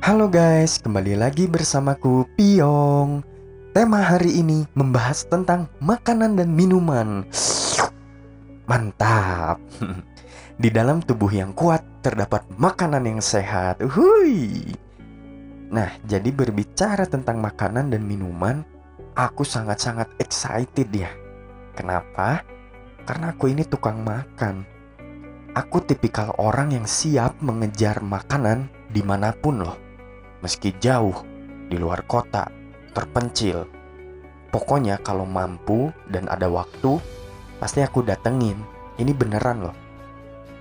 Halo guys, kembali lagi bersamaku Piong. Tema hari ini membahas tentang makanan dan minuman. Mantap. Di dalam tubuh yang kuat terdapat makanan yang sehat. Uhui. Nah, jadi berbicara tentang makanan dan minuman, aku sangat-sangat excited ya. Kenapa? Karena aku ini tukang makan. Aku tipikal orang yang siap mengejar makanan di mana pun loh. Meski jauh, di luar kota, terpencil. Pokoknya kalau mampu dan ada waktu, pasti aku datengin. Ini beneran loh.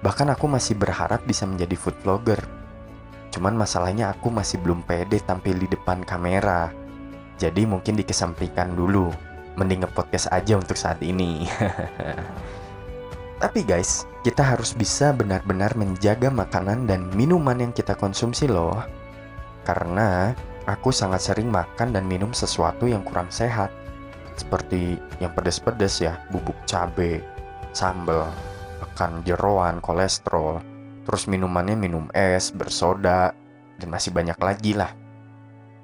Bahkan aku masih berharap bisa menjadi food vlogger. Cuman masalahnya aku masih belum pede tampil di depan kamera. Jadi mungkin dikesampingkan dulu. Mending nge-podcast aja untuk saat ini. Tapi guys, kita harus bisa benar-benar menjaga makanan dan minuman yang kita konsumsi loh. Karena aku sangat sering makan dan minum sesuatu yang kurang sehat. Seperti yang pedas-pedas ya, bubuk cabe, sambal, makan jeroan, kolesterol, terus minumannya minum es, bersoda, dan masih banyak lagi lah.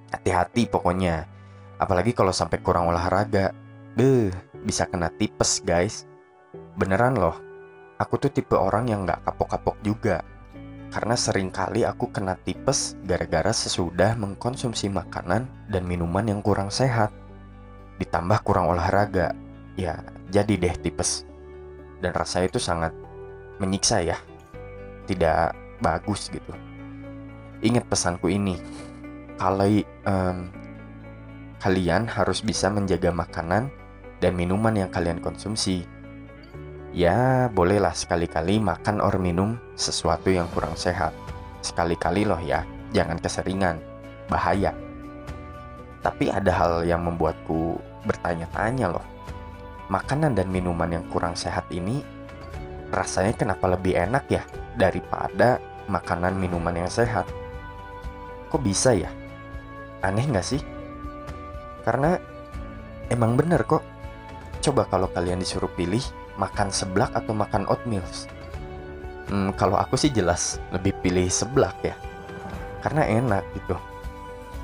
Hati-hati pokoknya. Apalagi kalau sampai kurang olahraga. Beuh, bisa kena tipes guys. Beneran loh, aku tuh tipe orang yang gak kapok-kapok juga. Karena sering kali aku kena tipes gara-gara sesudah mengkonsumsi makanan dan minuman yang kurang sehat. Ditambah kurang olahraga, ya jadi deh tipes. Dan rasanya itu sangat menyiksa ya. Tidak bagus gitu. Ingat pesanku ini. Kalau um, kalian harus bisa menjaga makanan dan minuman yang kalian konsumsi Ya, bolehlah sekali-kali makan or minum sesuatu yang kurang sehat. Sekali-kali loh ya, jangan keseringan. Bahaya. Tapi ada hal yang membuatku bertanya-tanya loh. Makanan dan minuman yang kurang sehat ini rasanya kenapa lebih enak ya daripada makanan minuman yang sehat? Kok bisa ya? Aneh nggak sih? Karena emang bener kok. Coba kalau kalian disuruh pilih makan seblak atau makan oatmeal? Hmm, kalau aku sih jelas lebih pilih seblak ya. Karena enak gitu.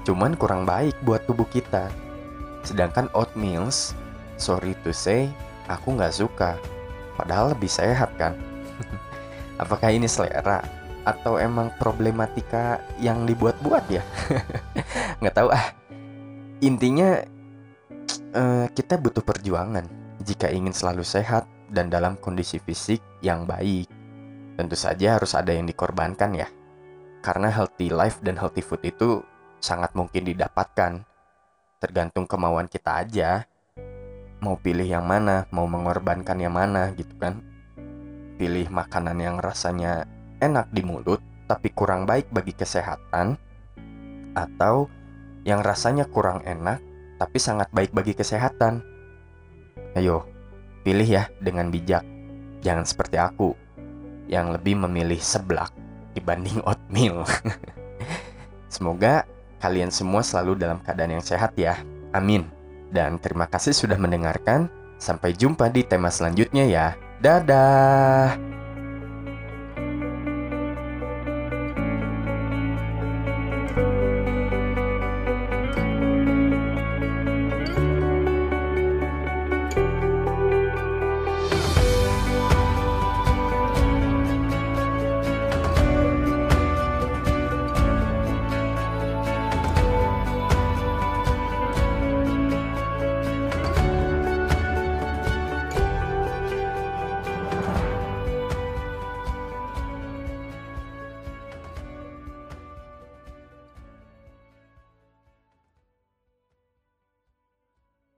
Cuman kurang baik buat tubuh kita. Sedangkan oatmeal, sorry to say, aku nggak suka. Padahal lebih sehat kan. Apakah ini selera? Atau emang problematika yang dibuat-buat ya? nggak tahu ah. Intinya uh, kita butuh perjuangan jika ingin selalu sehat dan dalam kondisi fisik yang baik. Tentu saja harus ada yang dikorbankan ya. Karena healthy life dan healthy food itu sangat mungkin didapatkan. Tergantung kemauan kita aja. Mau pilih yang mana, mau mengorbankan yang mana gitu kan. Pilih makanan yang rasanya enak di mulut tapi kurang baik bagi kesehatan atau yang rasanya kurang enak tapi sangat baik bagi kesehatan. Ayo, Pilih ya dengan bijak. Jangan seperti aku yang lebih memilih seblak dibanding oatmeal. Semoga kalian semua selalu dalam keadaan yang sehat ya. Amin. Dan terima kasih sudah mendengarkan. Sampai jumpa di tema selanjutnya ya. Dadah.